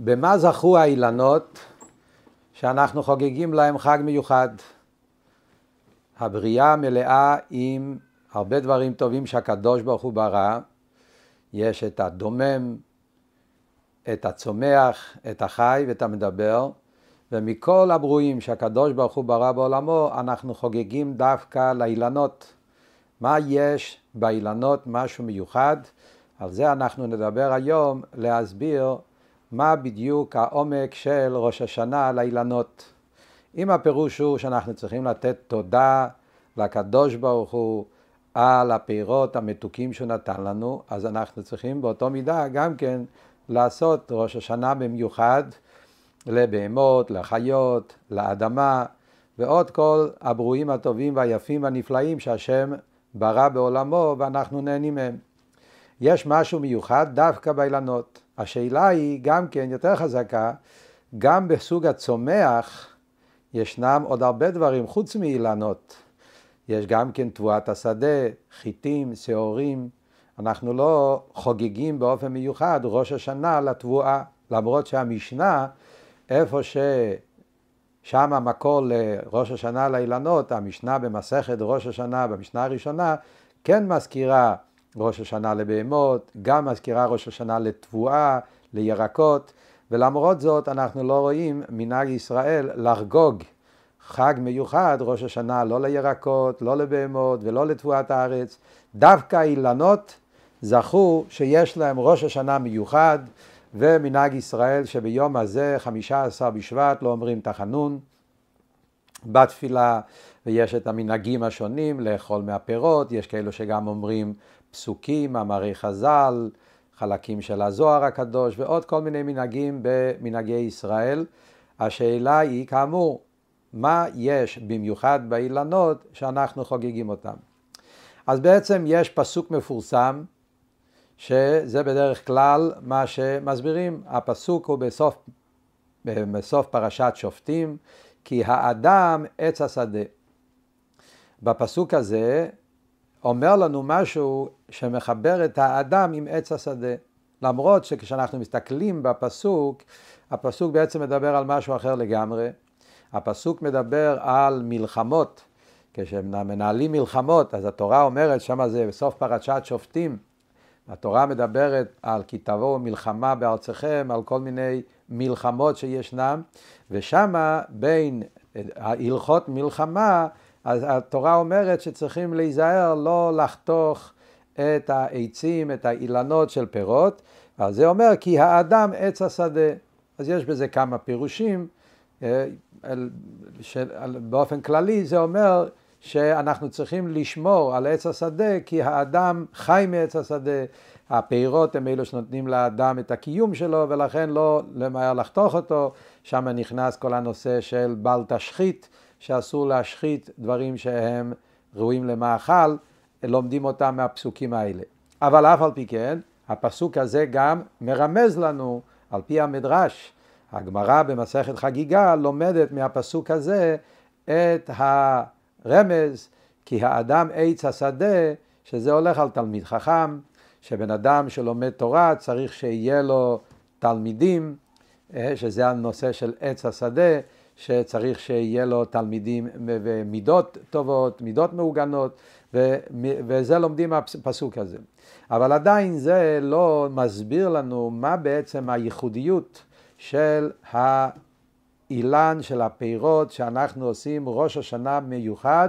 במה זכו האילנות שאנחנו חוגגים להם חג מיוחד? הבריאה מלאה עם הרבה דברים טובים שהקדוש ברוך הוא ברא. יש את הדומם, את הצומח, את החי ואת המדבר, ומכל הברואים שהקדוש ברוך הוא ברא בעולמו, אנחנו חוגגים דווקא לאילנות. מה יש באילנות משהו מיוחד? על זה אנחנו נדבר היום, להסביר מה בדיוק העומק של ראש השנה לאילנות. אם הפירוש הוא שאנחנו צריכים לתת תודה לקדוש ברוך הוא על הפירות המתוקים שהוא נתן לנו, אז אנחנו צריכים באותו מידה גם כן לעשות ראש השנה במיוחד לבהמות, לחיות, לאדמה ועוד כל הברואים הטובים והיפים והנפלאים שהשם ברא בעולמו ואנחנו נהנים מהם. יש משהו מיוחד דווקא באילנות. השאלה היא גם כן יותר חזקה, גם בסוג הצומח ישנם עוד הרבה דברים חוץ מאילנות. יש גם כן תבואת השדה, חיטים, שעורים. אנחנו לא חוגגים באופן מיוחד ראש השנה לתבואה, למרות שהמשנה, איפה ששם המקור לראש השנה לאילנות, המשנה במסכת ראש השנה, במשנה הראשונה, כן מזכירה ראש השנה לבהמות, גם מזכירה ראש השנה לתבואה, לירקות, ולמרות זאת אנחנו לא רואים מנהג ישראל לחגוג חג מיוחד, ראש השנה, לא לירקות, לא לבהמות ולא לתבואת הארץ. דווקא אילנות זכו שיש להם ראש השנה מיוחד, ומנהג ישראל שביום הזה, חמישה עשר בשבט, לא אומרים תחנון בתפילה, ויש את המנהגים השונים לאכול מהפירות, יש כאלו שגם אומרים פסוקים, מאמרי חז"ל, חלקים של הזוהר הקדוש ועוד כל מיני מנהגים במנהגי ישראל. השאלה היא כאמור, מה יש במיוחד באילנות שאנחנו חוגגים אותם? אז בעצם יש פסוק מפורסם שזה בדרך כלל מה שמסבירים. הפסוק הוא בסוף, בסוף פרשת שופטים, כי האדם עץ השדה. בפסוק הזה אומר לנו משהו שמחבר את האדם עם עץ השדה. למרות שכשאנחנו מסתכלים בפסוק, הפסוק בעצם מדבר על משהו אחר לגמרי. הפסוק מדבר על מלחמות. כשמנהלים מלחמות, אז התורה אומרת, שם זה בסוף פרשת שופטים, התורה מדברת על כי תבואו מלחמה בארצכם, על כל מיני מלחמות שישנם, ושמה בין ההלכות מלחמה אז התורה אומרת שצריכים להיזהר לא לחתוך את העצים, את האילנות של פירות, אז זה אומר כי האדם עץ השדה. אז יש בזה כמה פירושים, אה, באופן כללי זה אומר שאנחנו צריכים לשמור על עץ השדה כי האדם חי מעץ השדה, הפירות הם אלו שנותנים לאדם את הקיום שלו ולכן לא למהר לחתוך אותו, שם נכנס כל הנושא של בל תשחית שאסור להשחית דברים שהם ראויים למאכל, לומדים אותם מהפסוקים האלה. אבל אף על פי כן, הפסוק הזה גם מרמז לנו, על פי המדרש, הגמרא במסכת חגיגה לומדת מהפסוק הזה את הרמז, כי האדם עץ השדה, שזה הולך על תלמיד חכם, שבן אדם שלומד תורה צריך שיהיה לו תלמידים, אה, שזה הנושא של עץ השדה, שצריך שיהיה לו תלמידים ומידות טובות, מידות מעוגנות, וזה לומדים מהפסוק הזה. אבל עדיין זה לא מסביר לנו מה בעצם הייחודיות של האילן של הפירות שאנחנו עושים ראש השנה מיוחד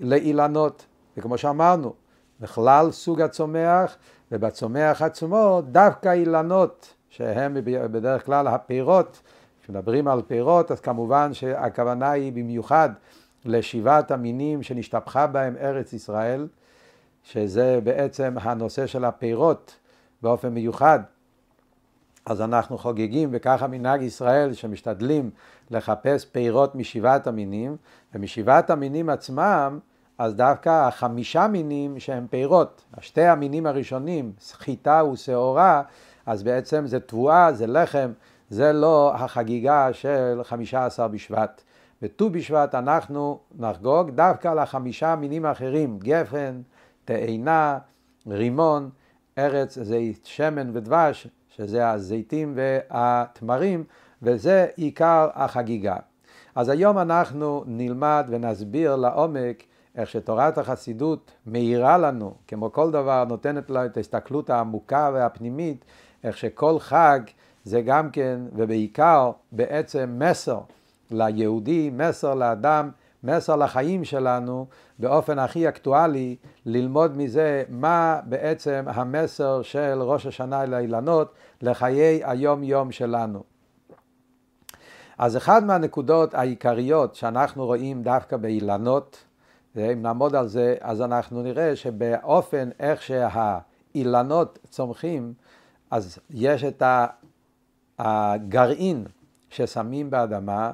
לאילנות. וכמו שאמרנו, בכלל סוג הצומח, ובצומח עצמו דווקא אילנות, שהם בדרך כלל הפירות כשמדברים על פירות, אז כמובן שהכוונה היא במיוחד לשבעת המינים שנשתפכה בהם ארץ ישראל, שזה בעצם הנושא של הפירות באופן מיוחד. אז אנחנו חוגגים, וככה מנהג ישראל, שמשתדלים לחפש פירות משבעת המינים, ומשבעת המינים עצמם, אז דווקא החמישה מינים שהם פירות, שתי המינים הראשונים, חיטה ושעורה, אז בעצם זה תבואה, זה לחם, זה לא החגיגה של חמישה עשר בשבט. בט"ו בשבט אנחנו נחגוג דווקא לחמישה מינים האחרים, גפן, תאנה, רימון, ארץ זה שמן ודבש, שזה הזיתים והתמרים, וזה עיקר החגיגה. אז היום אנחנו נלמד ונסביר לעומק איך שתורת החסידות מאירה לנו, כמו כל דבר נותנת לו את ההסתכלות העמוקה והפנימית, איך שכל חג זה גם כן ובעיקר בעצם מסר ליהודי, מסר לאדם, מסר לחיים שלנו באופן הכי אקטואלי, ללמוד מזה מה בעצם המסר של ראש השנה לאילנות לחיי היום יום שלנו. אז אחד מהנקודות העיקריות שאנחנו רואים דווקא באילנות, ואם נעמוד על זה, אז אנחנו נראה שבאופן איך שהאילנות צומחים, אז יש את הגרעין ששמים באדמה,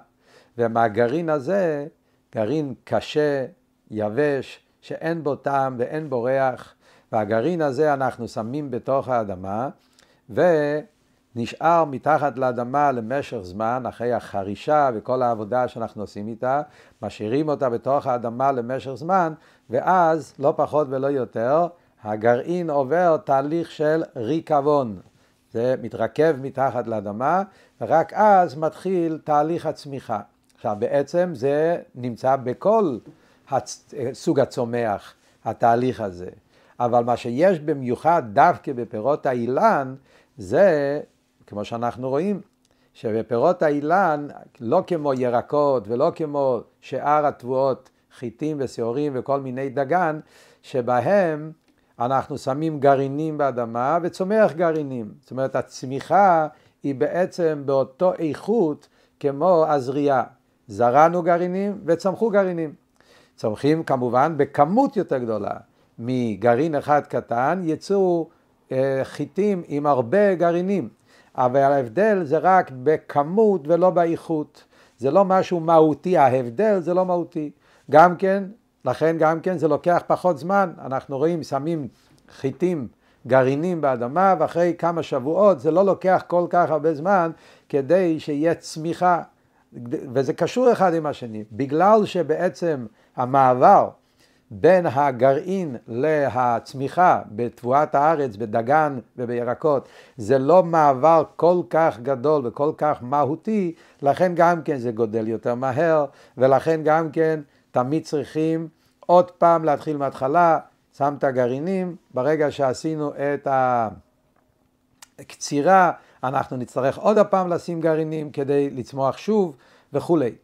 ומהגרעין הזה, גרעין קשה, יבש, שאין בו טעם ואין בו ריח, והגרעין הזה אנחנו שמים בתוך האדמה, ונשאר מתחת לאדמה למשך זמן, אחרי החרישה וכל העבודה שאנחנו עושים איתה, משאירים אותה בתוך האדמה למשך זמן, ואז, לא פחות ולא יותר, הגרעין עובר תהליך של ריקבון. זה מתרכב מתחת לאדמה, ורק אז מתחיל תהליך הצמיחה. עכשיו בעצם זה נמצא בכל הצ... סוג הצומח, התהליך הזה. אבל מה שיש במיוחד דווקא בפירות האילן, זה, כמו שאנחנו רואים, שבפירות האילן, לא כמו ירקות ולא כמו שאר התבואות, חיטים ושעורים וכל מיני דגן, שבהם אנחנו שמים גרעינים באדמה וצומח גרעינים. זאת אומרת, הצמיחה היא בעצם באותו איכות כמו הזריעה. זרענו גרעינים וצמחו גרעינים. צומחים כמובן בכמות יותר גדולה. מגרעין אחד קטן יצאו אה, חיטים עם הרבה גרעינים. אבל ההבדל זה רק בכמות ולא באיכות. זה לא משהו מהותי, ההבדל זה לא מהותי. גם כן, לכן גם כן זה לוקח פחות זמן. אנחנו רואים, שמים חיטים, גרעינים באדמה, ואחרי כמה שבועות זה לא לוקח כל כך הרבה זמן כדי שיהיה צמיחה. וזה קשור אחד עם השני, בגלל שבעצם המעבר בין הגרעין להצמיחה בתבואת הארץ, בדגן ובירקות, זה לא מעבר כל כך גדול וכל כך מהותי, לכן גם כן זה גודל יותר מהר, ולכן גם כן תמיד צריכים עוד פעם להתחיל מההתחלה, שם את הגרעינים, ברגע שעשינו את הקצירה, אנחנו נצטרך עוד הפעם לשים גרעינים כדי לצמוח שוב וכולי.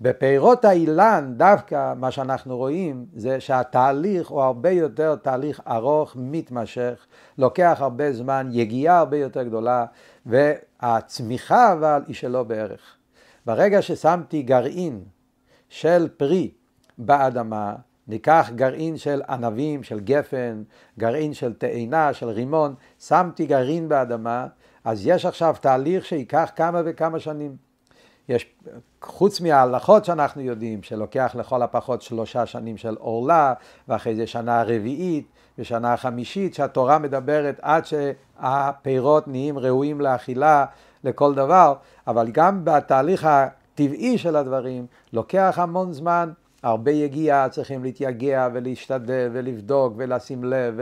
בפירות האילן דווקא מה שאנחנו רואים זה שהתהליך הוא הרבה יותר תהליך ארוך, מתמשך, לוקח הרבה זמן, יגיעה הרבה יותר גדולה, והצמיחה אבל היא שלא בערך. ברגע ששמתי גרעין של פרי באדמה, ניקח גרעין של ענבים, של גפן, גרעין של תאנה, של רימון, שמתי גרעין באדמה, אז יש עכשיו תהליך שייקח כמה וכמה שנים. יש, חוץ מההלכות שאנחנו יודעים, שלוקח לכל הפחות שלושה שנים של עורלה, ואחרי זה שנה רביעית ושנה חמישית, שהתורה מדברת עד שהפירות נהיים ראויים לאכילה לכל דבר, אבל גם בתהליך הטבעי של הדברים לוקח המון זמן. הרבה יגיעה, צריכים להתייגע ולהשתדל ולבדוק ולשים לב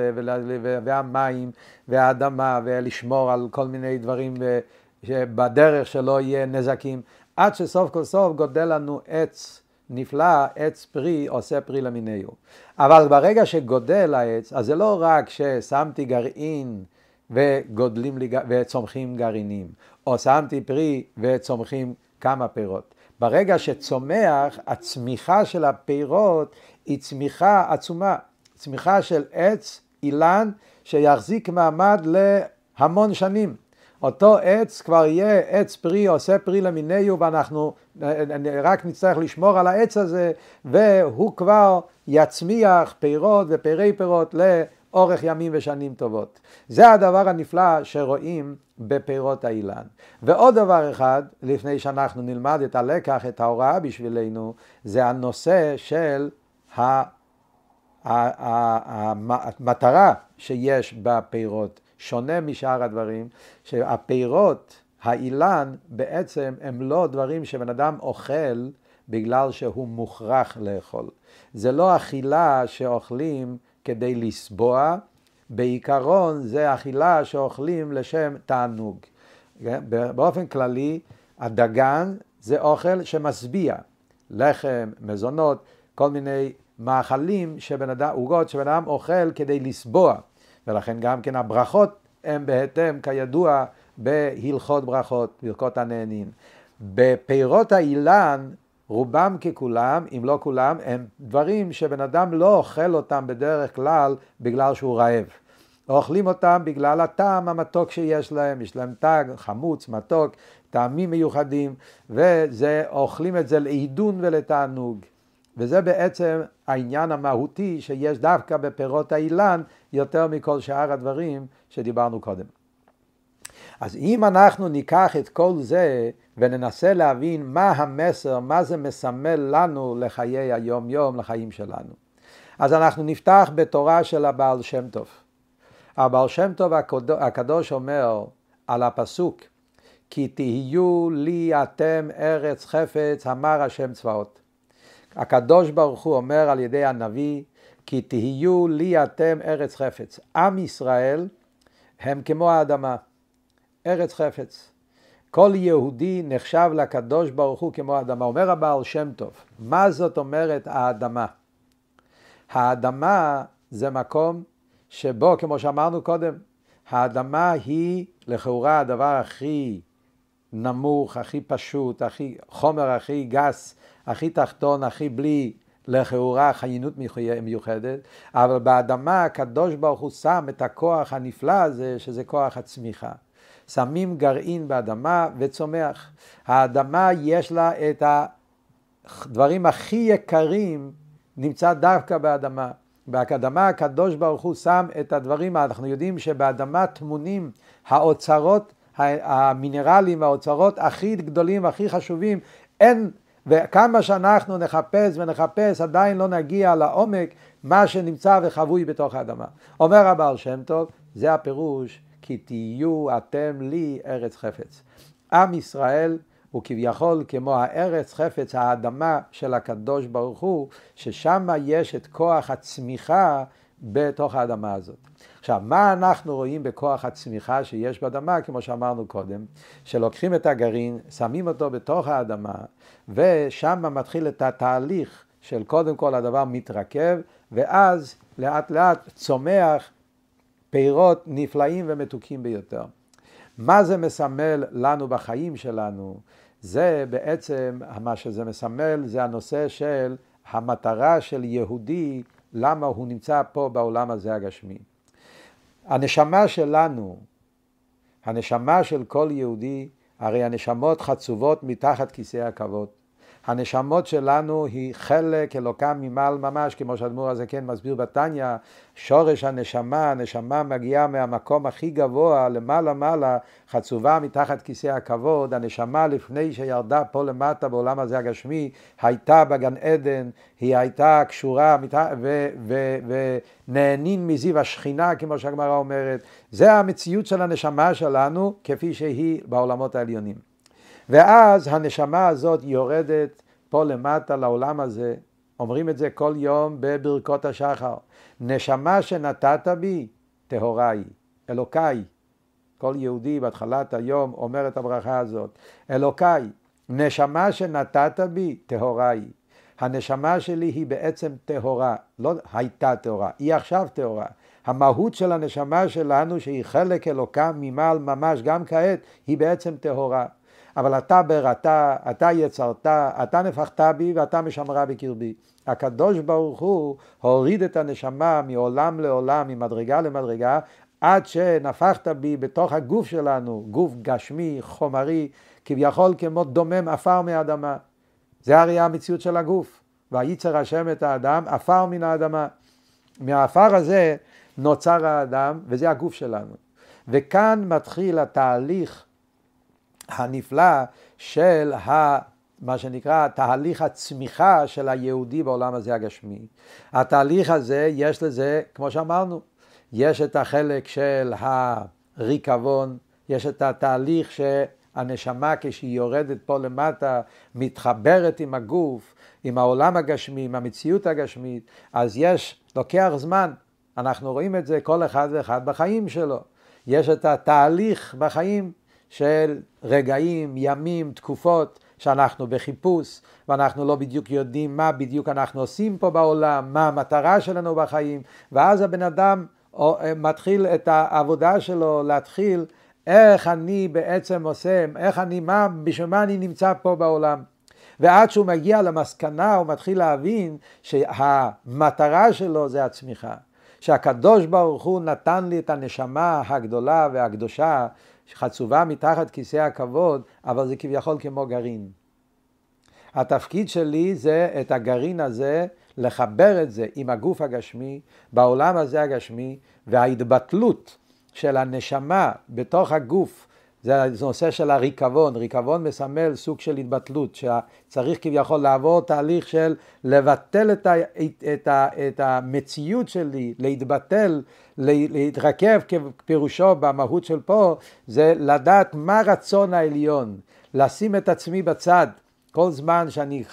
והמים והאדמה ולשמור על כל מיני דברים בדרך שלא יהיה נזקים. עד שסוף כל סוף גודל לנו עץ נפלא, עץ פרי עושה פרי למיניהו. אבל ברגע שגודל העץ, אז זה לא רק ששמתי גרעין וגודלים לי, וצומחים גרעינים, או שמתי פרי וצומחים כמה פירות. ברגע שצומח, הצמיחה של הפירות היא צמיחה עצומה, צמיחה של עץ אילן שיחזיק מעמד להמון שנים. אותו עץ כבר יהיה עץ פרי, עושה פרי למיניהו, ואנחנו רק נצטרך לשמור על העץ הזה, והוא כבר יצמיח פירות ופירי פירות לאורך ימים ושנים טובות. זה הדבר הנפלא שרואים בפירות האילן. ועוד דבר אחד, לפני שאנחנו נלמד את הלקח, את ההוראה בשבילנו, זה הנושא של המטרה שיש בפירות. שונה משאר הדברים, שהפירות, האילן, בעצם הם לא דברים שבן אדם אוכל בגלל שהוא מוכרח לאכול. זה לא אכילה שאוכלים כדי לסבוע, בעיקרון זה אכילה שאוכלים לשם תענוג. כן? באופן כללי, הדגן זה אוכל שמשביע. לחם, מזונות, כל מיני מאכלים עוגות שבן אדם אוכל כדי לסבוע. ולכן גם כן הברכות הן בהתאם, כידוע, בהלכות ברכות, ברכות הנהנין. בפירות האילן, רובם ככולם, אם לא כולם, הם דברים שבן אדם לא אוכל אותם בדרך כלל בגלל שהוא רעב. אוכלים אותם בגלל הטעם המתוק שיש להם, יש להם תג, חמוץ, מתוק, טעמים מיוחדים, וזה, אוכלים את זה לעידון ולתענוג. וזה בעצם העניין המהותי שיש דווקא בפירות האילן יותר מכל שאר הדברים שדיברנו קודם. אז אם אנחנו ניקח את כל זה וננסה להבין מה המסר, מה זה מסמל לנו לחיי היום יום, לחיים שלנו. אז אנחנו נפתח בתורה של הבעל שם טוב. הבעל שם טוב הקדוש אומר על הפסוק כי תהיו לי אתם ארץ חפץ אמר השם צבאות. הקדוש ברוך הוא אומר על ידי הנביא כי תהיו לי אתם ארץ חפץ. עם ישראל הם כמו האדמה, ארץ חפץ. כל יהודי נחשב לקדוש ברוך הוא כמו האדמה. אומר הבעל שם טוב, מה זאת אומרת האדמה? האדמה זה מקום שבו, כמו שאמרנו קודם, האדמה היא לכאורה הדבר הכי נמוך, הכי פשוט, הכי חומר הכי גס, הכי תחתון, הכי בלי לכאורה חיינות מיוחדת, אבל באדמה הקדוש ברוך הוא שם את הכוח הנפלא הזה, שזה כוח הצמיחה. שמים גרעין באדמה וצומח. האדמה יש לה את הדברים הכי יקרים נמצא דווקא באדמה. באדמה הקדוש ברוך הוא שם את הדברים, אנחנו יודעים שבאדמה טמונים האוצרות המינרלים, האוצרות הכי גדולים והכי חשובים, אין, וכמה שאנחנו נחפש ונחפש עדיין לא נגיע לעומק מה שנמצא וחבוי בתוך האדמה. אומר הבעל שם טוב, זה הפירוש כי תהיו אתם לי ארץ חפץ. עם ישראל הוא כביכול כמו הארץ חפץ, האדמה של הקדוש ברוך הוא, ששם יש את כוח הצמיחה בתוך האדמה הזאת. עכשיו, מה אנחנו רואים בכוח הצמיחה שיש באדמה, כמו שאמרנו קודם, שלוקחים את הגרעין, שמים אותו בתוך האדמה, ושם מתחיל את התהליך של קודם כל הדבר מתרכב, ואז לאט לאט צומח פירות נפלאים ומתוקים ביותר. מה זה מסמל לנו בחיים שלנו? זה בעצם, מה שזה מסמל זה הנושא של המטרה של יהודי, למה הוא נמצא פה בעולם הזה הגשמי. הנשמה שלנו, הנשמה של כל יהודי, הרי הנשמות חצובות מתחת כיסא הכבוד. הנשמות שלנו היא חלק אלוקם ממעל ממש, כמו שהאדמו"ר הזה כן מסביר בתניא, שורש הנשמה, הנשמה מגיעה מהמקום הכי גבוה, למעלה מעלה, חצובה מתחת כיסא הכבוד, הנשמה לפני שירדה פה למטה בעולם הזה הגשמי, הייתה בגן עדן, היא הייתה קשורה ונהנין מזיו השכינה, כמו שהגמרא אומרת, זה המציאות של הנשמה שלנו, כפי שהיא בעולמות העליונים. ואז הנשמה הזאת יורדת פה למטה לעולם הזה, אומרים את זה כל יום בברכות השחר. נשמה שנתת בי, טהורה היא, אלוקיי. כל יהודי בהתחלת היום אומר את הברכה הזאת. אלוקיי, נשמה שנתת בי, טהורה היא. הנשמה שלי היא בעצם טהורה, לא הייתה טהורה, היא עכשיו טהורה. המהות של הנשמה שלנו, שהיא חלק אלוקם ממעל ממש, גם כעת, היא בעצם טהורה. אבל אתה בראתה, אתה יצרת, אתה נפחת בי ואתה משמרה בקרבי. הקדוש ברוך הוא הוריד את הנשמה מעולם לעולם, ממדרגה למדרגה, עד שנפחת בי בתוך הגוף שלנו, גוף גשמי, חומרי, כביכול כמו דומם עפר מהאדמה. זה הרי המציאות של הגוף. וייצר השם את האדם, עפר מן האדמה. מהעפר הזה נוצר האדם, וזה הגוף שלנו. וכאן מתחיל התהליך הנפלא של ה... מה שנקרא תהליך הצמיחה של היהודי בעולם הזה הגשמי. התהליך הזה, יש לזה, כמו שאמרנו, יש את החלק של הריקבון, יש את התהליך שהנשמה כשהיא יורדת פה למטה, מתחברת עם הגוף, עם העולם הגשמי, עם המציאות הגשמית, אז יש, לוקח זמן אנחנו רואים את זה כל אחד ואחד בחיים שלו. יש את התהליך בחיים של רגעים, ימים, תקופות, שאנחנו בחיפוש, ואנחנו לא בדיוק יודעים מה בדיוק אנחנו עושים פה בעולם, מה המטרה שלנו בחיים, ואז הבן אדם אה, מתחיל את העבודה שלו להתחיל איך אני בעצם עושה, איך אני, מה, בשביל מה אני נמצא פה בעולם. ועד שהוא מגיע למסקנה הוא מתחיל להבין שהמטרה שלו זה הצמיחה. שהקדוש ברוך הוא נתן לי את הנשמה הגדולה והקדושה שחצובה מתחת כיסא הכבוד, אבל זה כביכול כמו גרעין. התפקיד שלי זה את הגרעין הזה, לחבר את זה עם הגוף הגשמי, בעולם הזה הגשמי, וההתבטלות של הנשמה בתוך הגוף, זה נושא של הריקבון, ריקבון מסמל סוג של התבטלות, שצריך כביכול לעבור תהליך של לבטל את, ה, את, ה, את המציאות שלי, להתבטל, להתרכב כפירושו במהות של פה, זה לדעת מה רצון העליון, לשים את עצמי בצד. כל זמן שאני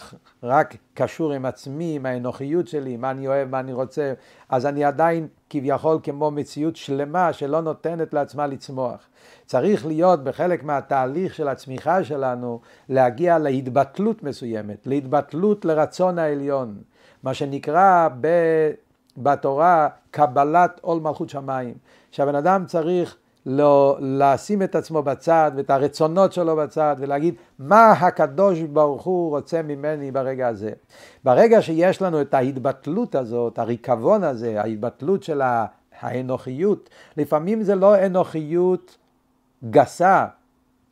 רק קשור עם עצמי, עם האנוכיות שלי, מה אני אוהב, מה אני רוצה, אז אני עדיין כביכול כמו מציאות שלמה שלא נותנת לעצמה לצמוח. צריך להיות בחלק מהתהליך של הצמיחה שלנו, להגיע להתבטלות מסוימת, להתבטלות לרצון העליון, מה שנקרא ב... בתורה קבלת עול מלכות שמיים, שהבן אדם צריך לא, לשים את עצמו בצד ואת הרצונות שלו בצד ולהגיד מה הקדוש ברוך הוא רוצה ממני ברגע הזה. ברגע שיש לנו את ההתבטלות הזאת, הריקבון הזה, ההתבטלות של האנוכיות, לפעמים זה לא אנוכיות גסה,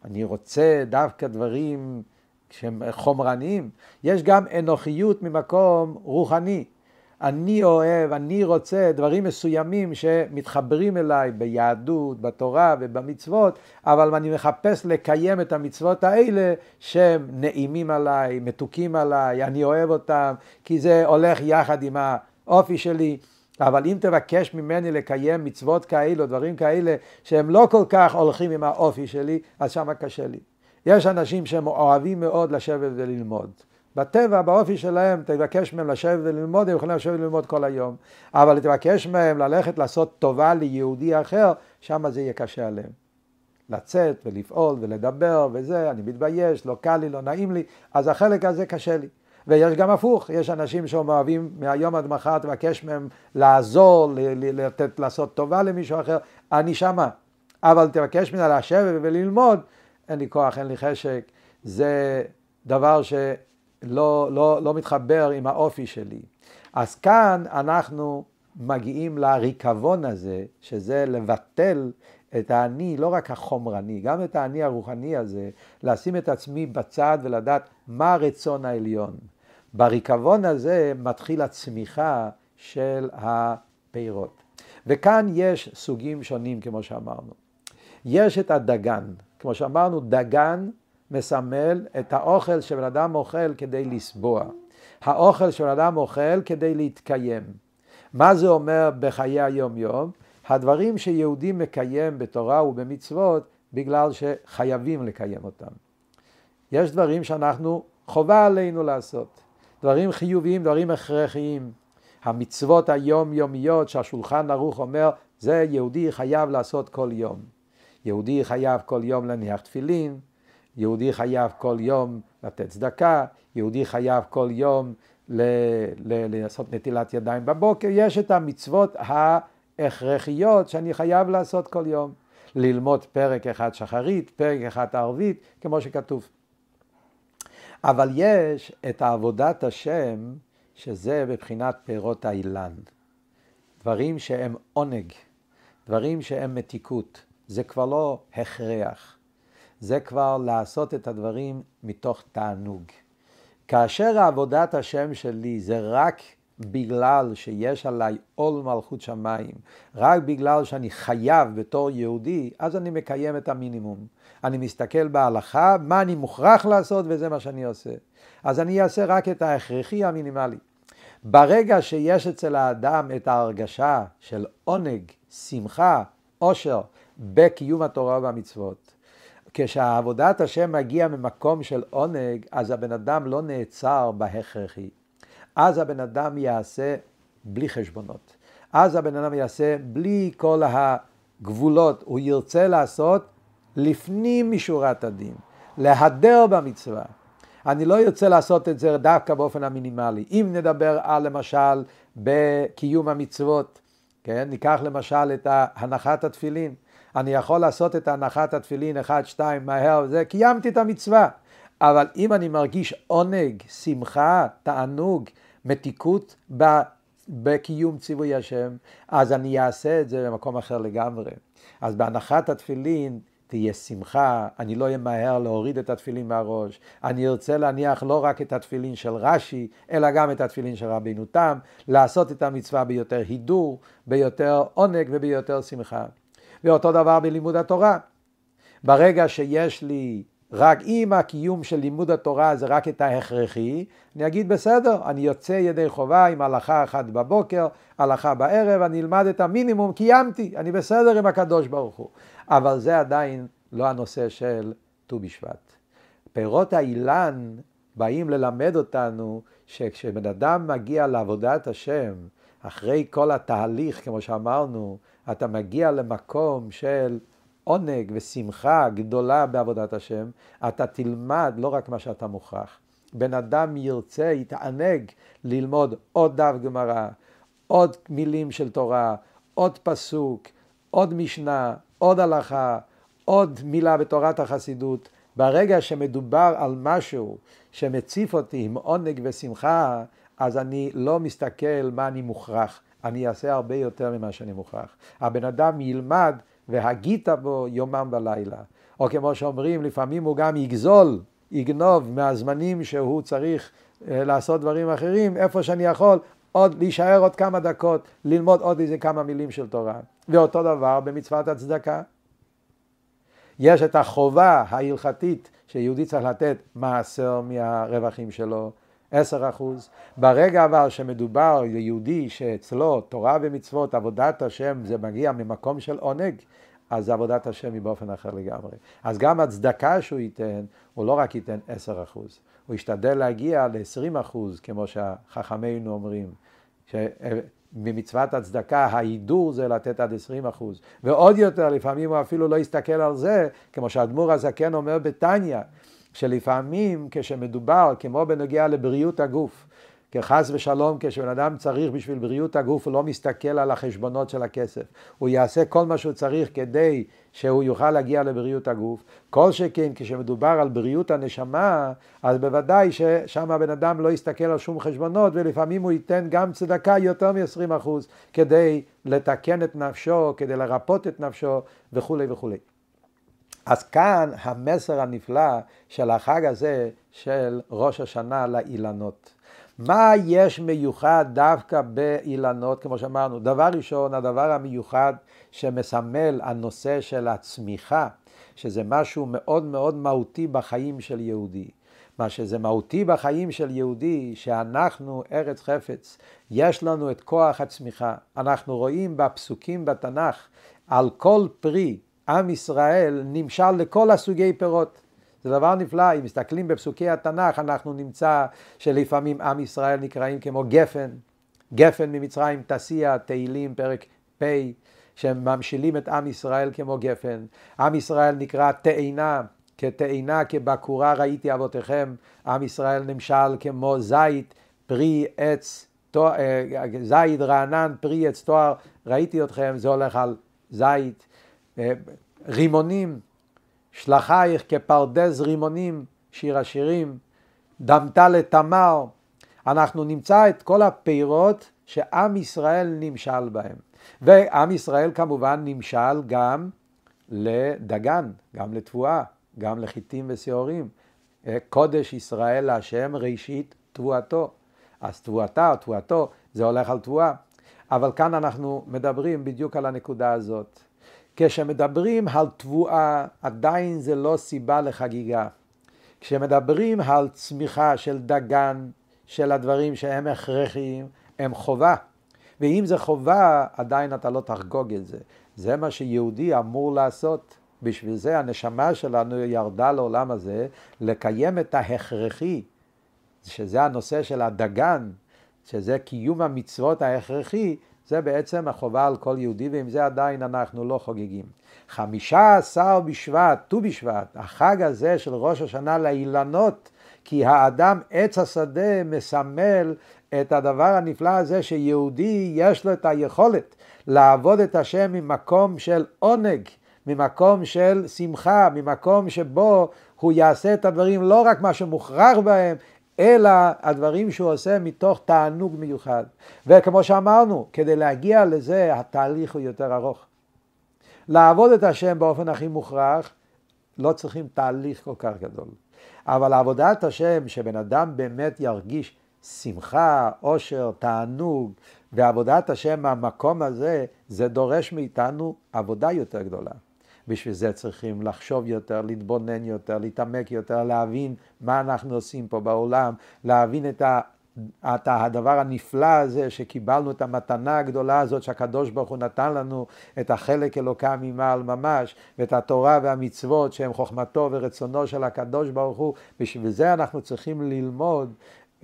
אני רוצה דווקא דברים שהם חומרניים, יש גם אנוכיות ממקום רוחני. אני אוהב, אני רוצה דברים מסוימים שמתחברים אליי ביהדות, בתורה ובמצוות, אבל אני מחפש לקיים את המצוות האלה שהם נעימים עליי, מתוקים עליי, אני אוהב אותם, כי זה הולך יחד עם האופי שלי. אבל אם תבקש ממני לקיים מצוות כאלו, דברים כאלה, שהם לא כל כך הולכים עם האופי שלי, אז שמה קשה לי. יש אנשים שהם אוהבים מאוד לשבת וללמוד. בטבע, באופי שלהם, תבקש מהם לשבת וללמוד, הם יכולים לשבת וללמוד כל היום. אבל תבקש מהם ללכת לעשות טובה ליהודי אחר, שם זה יהיה קשה עליהם. לצאת ולפעול ולדבר וזה, אני מתבייש, לא קל לי, לא נעים לי, אז החלק הזה קשה לי. ויש גם הפוך, יש אנשים שהם אוהבים מהיום עד מחר, תבקש מהם לעזור, לתת, לעשות טובה למישהו אחר, אני שמה. אבל תבקש ממנה לשבת וללמוד, אין לי כוח, אין לי חשק, זה דבר שלא לא, לא מתחבר עם האופי שלי. אז כאן אנחנו מגיעים לריקבון הזה, שזה לבטל את האני, לא רק החומרני, גם את האני הרוחני הזה, לשים את עצמי בצד ולדעת מה רצון העליון. בריקבון הזה מתחיל הצמיחה של הפירות. וכאן יש סוגים שונים, כמו שאמרנו. יש את הדגן, כמו שאמרנו, דגן מסמל את האוכל שבן אדם אוכל כדי לסבוע. האוכל שבן אדם אוכל כדי להתקיים. מה זה אומר בחיי היום-יום? הדברים שיהודי מקיים בתורה ובמצוות בגלל שחייבים לקיים אותם. יש דברים שאנחנו, חובה עלינו לעשות. דברים חיוביים, דברים הכרחיים. המצוות היומיומיות שהשולחן ערוך אומר, זה יהודי חייב לעשות כל יום. יהודי חייב כל יום להניח תפילין, יהודי חייב כל יום לתת צדקה, יהודי חייב כל יום ל- ל- לעשות נטילת ידיים בבוקר, יש את המצוות ההכרחיות שאני חייב לעשות כל יום. ללמוד פרק אחד שחרית, פרק אחד ערבית, כמו שכתוב. אבל יש את עבודת השם, שזה בבחינת פירות האילן. דברים שהם עונג, דברים שהם מתיקות. זה כבר לא הכרח, זה כבר לעשות את הדברים מתוך תענוג. כאשר עבודת השם שלי זה רק בגלל שיש עליי עול מלכות שמיים, רק בגלל שאני חייב בתור יהודי, אז אני מקיים את המינימום. אני מסתכל בהלכה, מה אני מוכרח לעשות וזה מה שאני עושה. אז אני אעשה רק את ההכרחי המינימלי. ברגע שיש אצל האדם את ההרגשה של עונג, שמחה, עושר, בקיום התורה והמצוות, כשעבודת השם מגיע ממקום של עונג, אז הבן אדם לא נעצר בהכרחי. אז הבן אדם יעשה בלי חשבונות. אז הבן אדם יעשה בלי כל הגבולות, הוא ירצה לעשות לפנים משורת הדין, להדר במצווה. אני לא ארצה לעשות את זה דווקא באופן המינימלי. אם נדבר על למשל בקיום המצוות, כן? ניקח למשל את הנחת התפילין. אני יכול לעשות את הנחת התפילין אחד, שתיים, מהר, זה, קיימתי את המצווה. אבל אם אני מרגיש עונג, שמחה, תענוג, מתיקות בקיום ציווי השם, אז אני אעשה את זה במקום אחר לגמרי. אז בהנחת התפילין תהיה שמחה, אני לא אמהר להוריד את התפילין מהראש, אני ארצה להניח לא רק את התפילין של רש"י, אלא גם את התפילין של רבינו תם, לעשות את המצווה ביותר הידור, ביותר עונג וביותר שמחה. ואותו דבר בלימוד התורה. ברגע שיש לי רק אם הקיום של לימוד התורה זה רק את ההכרחי, אני אגיד בסדר, אני יוצא ידי חובה עם הלכה אחת בבוקר, הלכה בערב, אני אלמד את המינימום, קיימתי, אני בסדר עם הקדוש ברוך הוא. אבל זה עדיין לא הנושא של ט"ו בשבט. פירות האילן באים ללמד אותנו שכשבן אדם מגיע לעבודת השם, אחרי כל התהליך, כמו שאמרנו, אתה מגיע למקום של עונג ושמחה גדולה בעבודת השם, אתה תלמד לא רק מה שאתה מוכרח. בן אדם ירצה, יתענג ללמוד עוד דף גמרא, עוד מילים של תורה, עוד פסוק, עוד משנה, עוד הלכה, עוד מילה בתורת החסידות. ברגע שמדובר על משהו שמציף אותי עם עונג ושמחה, אז אני לא מסתכל מה אני מוכרח, אני אעשה הרבה יותר ממה שאני מוכרח. הבן אדם ילמד והגית בו יומם בלילה. או כמו שאומרים, לפעמים הוא גם יגזול, יגנוב מהזמנים שהוא צריך אה, לעשות דברים אחרים, איפה שאני יכול עוד להישאר עוד כמה דקות, ללמוד עוד איזה כמה מילים של תורה. ואותו דבר במצוות הצדקה. יש את החובה ההלכתית שיהודי צריך לתת מעשר מהרווחים שלו, עשר אחוז. ברגע אבל שמדובר ליהודי שאצלו תורה ומצוות, עבודת השם, זה מגיע ממקום של עונג, אז עבודת השם היא באופן אחר לגמרי. אז גם הצדקה שהוא ייתן, הוא לא רק ייתן עשר אחוז, הוא ישתדל להגיע ל-20 אחוז, כמו שחכמינו אומרים. ממצוות הצדקה, ההידור זה לתת עד 20 אחוז. ועוד יותר, לפעמים הוא אפילו לא יסתכל על זה, כמו שהאדמו"ר הזקן אומר בתניא, שלפעמים כשמדובר, כמו בנוגע לבריאות הגוף, כחס ושלום כשבן אדם צריך בשביל בריאות הגוף הוא לא מסתכל על החשבונות של הכסף. הוא יעשה כל מה שהוא צריך כדי שהוא יוכל להגיע לבריאות הגוף. כל שכן כשמדובר על בריאות הנשמה אז בוודאי ששם הבן אדם לא יסתכל על שום חשבונות ולפעמים הוא ייתן גם צדקה יותר מ-20% כדי לתקן את נפשו, כדי לרפות את נפשו וכולי וכולי אז כאן המסר הנפלא של החג הזה של ראש השנה לאילנות. מה יש מיוחד דווקא באילנות, כמו שאמרנו? דבר ראשון, הדבר המיוחד שמסמל הנושא של הצמיחה, שזה משהו מאוד מאוד מהותי בחיים של יהודי. מה שזה מהותי בחיים של יהודי, שאנחנו ארץ חפץ, יש לנו את כוח הצמיחה. אנחנו רואים בפסוקים בתנ"ך על כל פרי, עם ישראל נמשל לכל הסוגי פירות. זה דבר נפלא, אם מסתכלים בפסוקי התנ"ך, אנחנו נמצא שלפעמים עם ישראל נקראים כמו גפן, גפן ממצרים תסיע, תהילים, פרק פ', שממשילים את עם ישראל כמו גפן. עם ישראל נקרא תאנה, כתאנה, כבקורה ראיתי אבותיכם. עם ישראל נמשל כמו זית, פרי עץ, אה, זית רענן, פרי עץ תואר, ראיתי אתכם, זה הולך על זית. אה, רימונים, שלחייך כפרדס רימונים, שיר השירים, דמת לתמר, אנחנו נמצא את כל הפירות שעם ישראל נמשל בהם. ועם ישראל כמובן נמשל גם לדגן, גם לתבואה, גם לחיטים ושעורים. קודש ישראל להשם ראשית תבואתו. אז תבואתה או תבואתו זה הולך על תבואה. אבל כאן אנחנו מדברים בדיוק על הנקודה הזאת. כשמדברים על תבואה, עדיין זה לא סיבה לחגיגה. כשמדברים על צמיחה של דגן, של הדברים שהם הכרחיים, הם חובה. ואם זה חובה, עדיין אתה לא תחגוג את זה. זה מה שיהודי אמור לעשות. בשביל זה הנשמה שלנו ירדה לעולם הזה לקיים את ההכרחי, שזה הנושא של הדגן, שזה קיום המצוות ההכרחי, זה בעצם החובה על כל יהודי, ועם זה עדיין אנחנו לא חוגגים. חמישה עשר בשבט, ט"ו בשבט, החג הזה של ראש השנה לאילנות, כי האדם עץ השדה מסמל את הדבר הנפלא הזה שיהודי יש לו את היכולת לעבוד את השם ממקום של עונג, ממקום של שמחה, ממקום שבו הוא יעשה את הדברים לא רק מה שמוכרח בהם, אלא הדברים שהוא עושה מתוך תענוג מיוחד. וכמו שאמרנו, כדי להגיע לזה התהליך הוא יותר ארוך. לעבוד את השם באופן הכי מוכרח, לא צריכים תהליך כל כך גדול. אבל עבודת השם, שבן אדם באמת ירגיש שמחה, עושר, תענוג, ועבודת השם מהמקום הזה, זה דורש מאיתנו עבודה יותר גדולה. בשביל זה צריכים לחשוב יותר, להתבונן יותר, להתעמק יותר, להבין מה אנחנו עושים פה בעולם, להבין את, ה, את הדבר הנפלא הזה שקיבלנו את המתנה הגדולה הזאת שהקדוש ברוך הוא נתן לנו, את החלק אלוקה ממעל ממש, ואת התורה והמצוות שהם חוכמתו ורצונו של הקדוש ברוך הוא, בשביל זה אנחנו צריכים ללמוד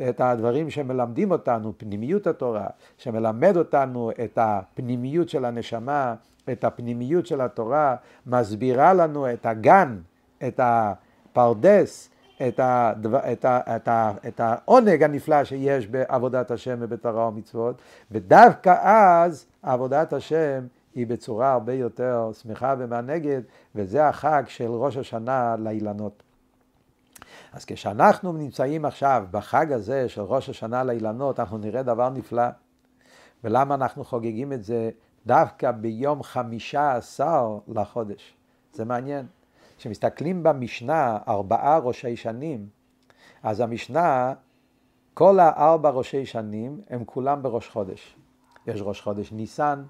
את הדברים שמלמדים אותנו, פנימיות התורה, שמלמד אותנו את הפנימיות של הנשמה, את הפנימיות של התורה, מסבירה לנו את הגן, את הפרדס, את, הדבר, את, ה, את, ה, את העונג הנפלא שיש בעבודת השם ובתורה ומצוות, ודווקא אז עבודת השם היא בצורה הרבה יותר שמחה ומענגת, וזה החג של ראש השנה לאילנות. אז כשאנחנו נמצאים עכשיו בחג הזה של ראש השנה לאילנות, אנחנו נראה דבר נפלא. ולמה אנחנו חוגגים את זה דווקא ביום חמישה עשר לחודש? זה מעניין. כשמסתכלים במשנה, ארבעה ראשי שנים, אז המשנה, כל הארבע ראשי שנים הם כולם בראש חודש. יש ראש חודש ניסן,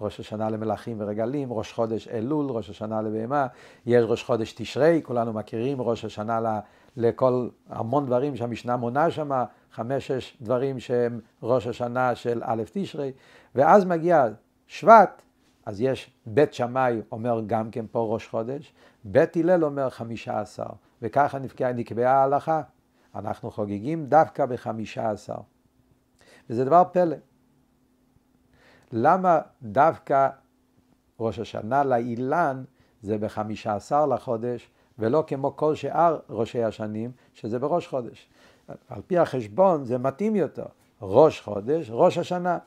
ראש השנה למלאכים ורגלים, ראש חודש אלול, ראש השנה לבהמה, יש ראש חודש תשרי, כולנו מכירים, ראש השנה לכל המון דברים שהמשנה מונה שם, חמש-שש דברים שהם ראש השנה של א' תשרי, ואז מגיע שבט, אז יש בית שמאי אומר גם כן פה ראש חודש, בית הלל אומר חמישה עשר, וככה נקבעה, נקבעה ההלכה. אנחנו חוגגים דווקא בחמישה עשר. וזה דבר פלא. למה דווקא ראש השנה לאילן זה בחמישה עשר לחודש, ולא כמו כל שאר ראשי השנים, שזה בראש חודש. על פי החשבון זה מתאים יותר. ראש חודש, ראש השנה.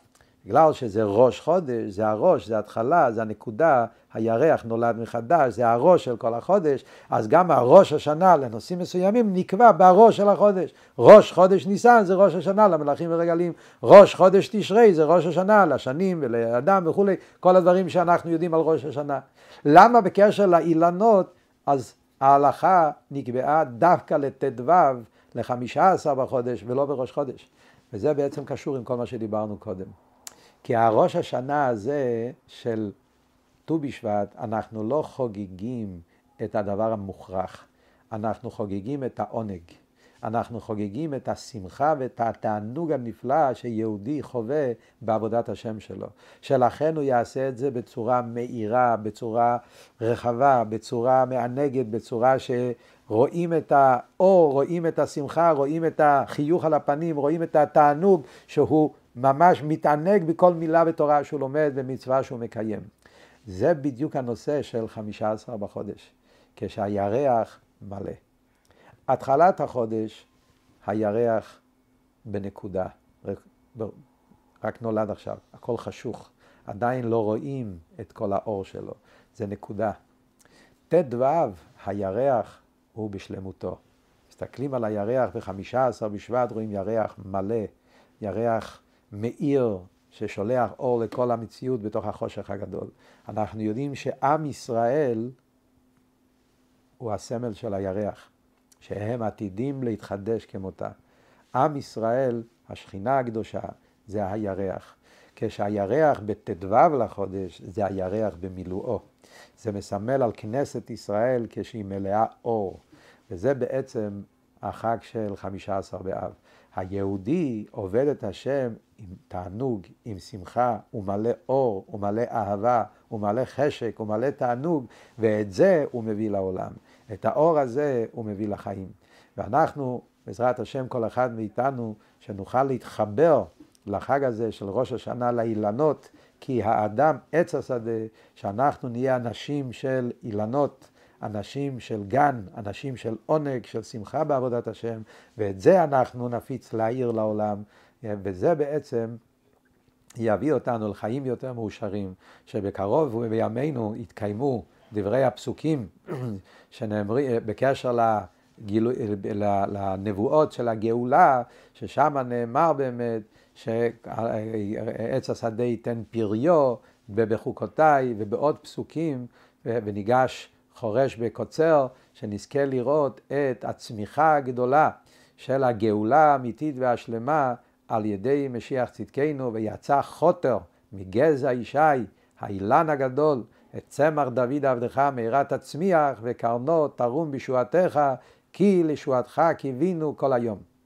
בגלל שזה ראש חודש, זה הראש, זה התחלה, זה הנקודה, הירח נולד מחדש, זה הראש של כל החודש, אז גם הראש השנה לנושאים מסוימים נקבע בראש של החודש. ראש חודש ניסן זה ראש השנה למלאכים ורגלים, ראש חודש תשרי זה ראש השנה לשנים ולאדם וכולי, כל הדברים שאנחנו יודעים על ראש השנה. למה בקשר לאילנות, אז ההלכה נקבעה דווקא לט"ו, לחמישה עשר בחודש ולא בראש חודש. וזה בעצם קשור עם כל מה שדיברנו קודם. כי הראש השנה הזה של ט"ו בשבט, אנחנו לא חוגגים את הדבר המוכרח, אנחנו חוגגים את העונג. אנחנו חוגגים את השמחה ואת התענוג הנפלא שיהודי חווה בעבודת השם שלו. שלכן הוא יעשה את זה בצורה מאירה, בצורה רחבה, בצורה מענגת, בצורה שרואים את האור, רואים את השמחה, רואים את החיוך על הפנים, רואים את התענוג שהוא ממש מתענג בכל מילה בתורה שהוא לומד ומצווה שהוא מקיים. זה בדיוק הנושא של חמישה עשר בחודש, כשהירח מלא. התחלת החודש, הירח בנקודה, רק נולד עכשיו, הכל חשוך, עדיין לא רואים את כל האור שלו, זה נקודה. ט"ו, הירח הוא בשלמותו. מסתכלים על הירח בחמישה עשר בשבט, רואים ירח מלא, ירח מאיר, ששולח אור לכל המציאות בתוך החושך הגדול. אנחנו יודעים שעם ישראל הוא הסמל של הירח. שהם עתידים להתחדש כמותה. עם ישראל, השכינה הקדושה, זה הירח. כשהירח בט"ו לחודש, זה הירח במילואו. זה מסמל על כנסת ישראל כשהיא מלאה אור. וזה בעצם החג של חמישה עשר באב. היהודי עובד את השם עם תענוג, עם שמחה, הוא מלא אור, הוא מלא אהבה, הוא מלא חשק, הוא מלא תענוג, ואת זה הוא מביא לעולם. את האור הזה הוא מביא לחיים. ואנחנו, בעזרת השם, כל אחד מאיתנו, שנוכל להתחבר לחג הזה של ראש השנה לאילנות, כי האדם עץ השדה, שאנחנו נהיה אנשים של אילנות, אנשים של גן, אנשים של עונג, של שמחה בעבודת השם, ואת זה אנחנו נפיץ להעיר לעולם, וזה בעצם יביא אותנו לחיים יותר מאושרים, שבקרוב ובימינו יתקיימו דברי הפסוקים שנאמרים בקשר לגילו, לנבואות של הגאולה, ששם נאמר באמת שעץ השדה ייתן פריו בחוקותיי ובעוד פסוקים, וניגש חורש בקוצר, שנזכה לראות את הצמיחה הגדולה של הגאולה האמיתית והשלמה על ידי משיח צדקנו, ויצא חוטר מגזע ישי, האילן הגדול, את צמח דוד עבדך מהרה תצמיח, וקרנו תרום בישועתך, כי לישועתך קיווינו כל היום.